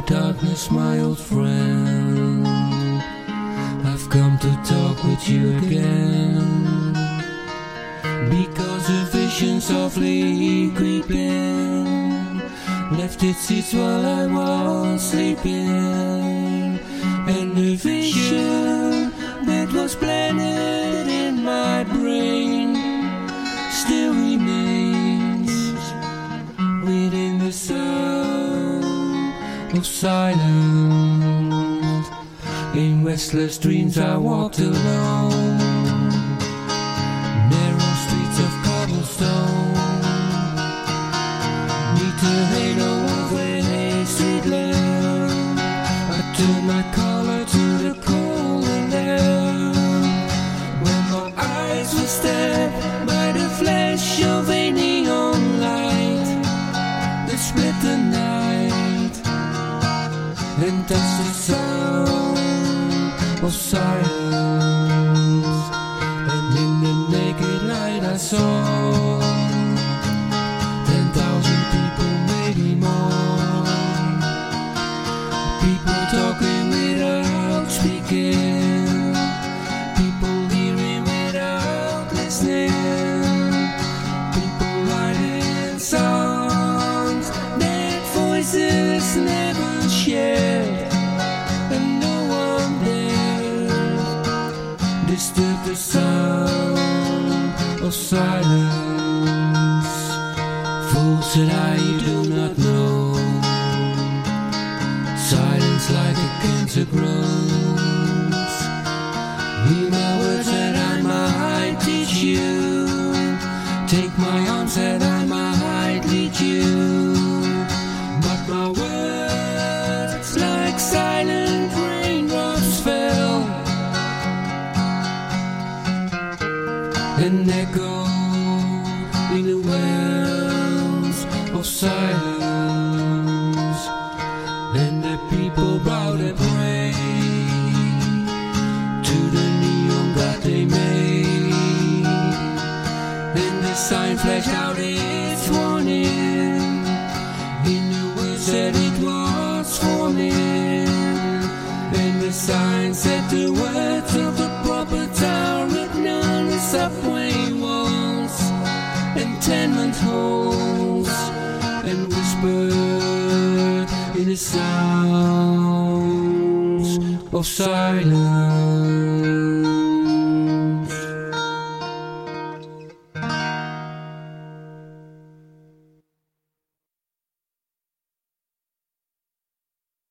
Darkness, my old friend. I've come to talk with you again. Because a vision softly creeping left its seats while I was sleeping. And the vision of silence. In restless dreams, I walked alone. Narrow streets of cobblestone. The halo and touched the sound of silence. And in the naked light I saw ten thousand people, maybe more. People talking without speaking. People hearing without listening. People writing songs that voices disturb the sound of silence. Fools that I do not know. Silence like a cancer grows. Hear my words that I might teach you. Take my arms and I might lead you. But my words, and echoed in the wells of silence. And the people bowed and prayed to the neon god they made. And the sign flashed out its warning in the words that it was forming. And the sign said the words in the sounds of silence.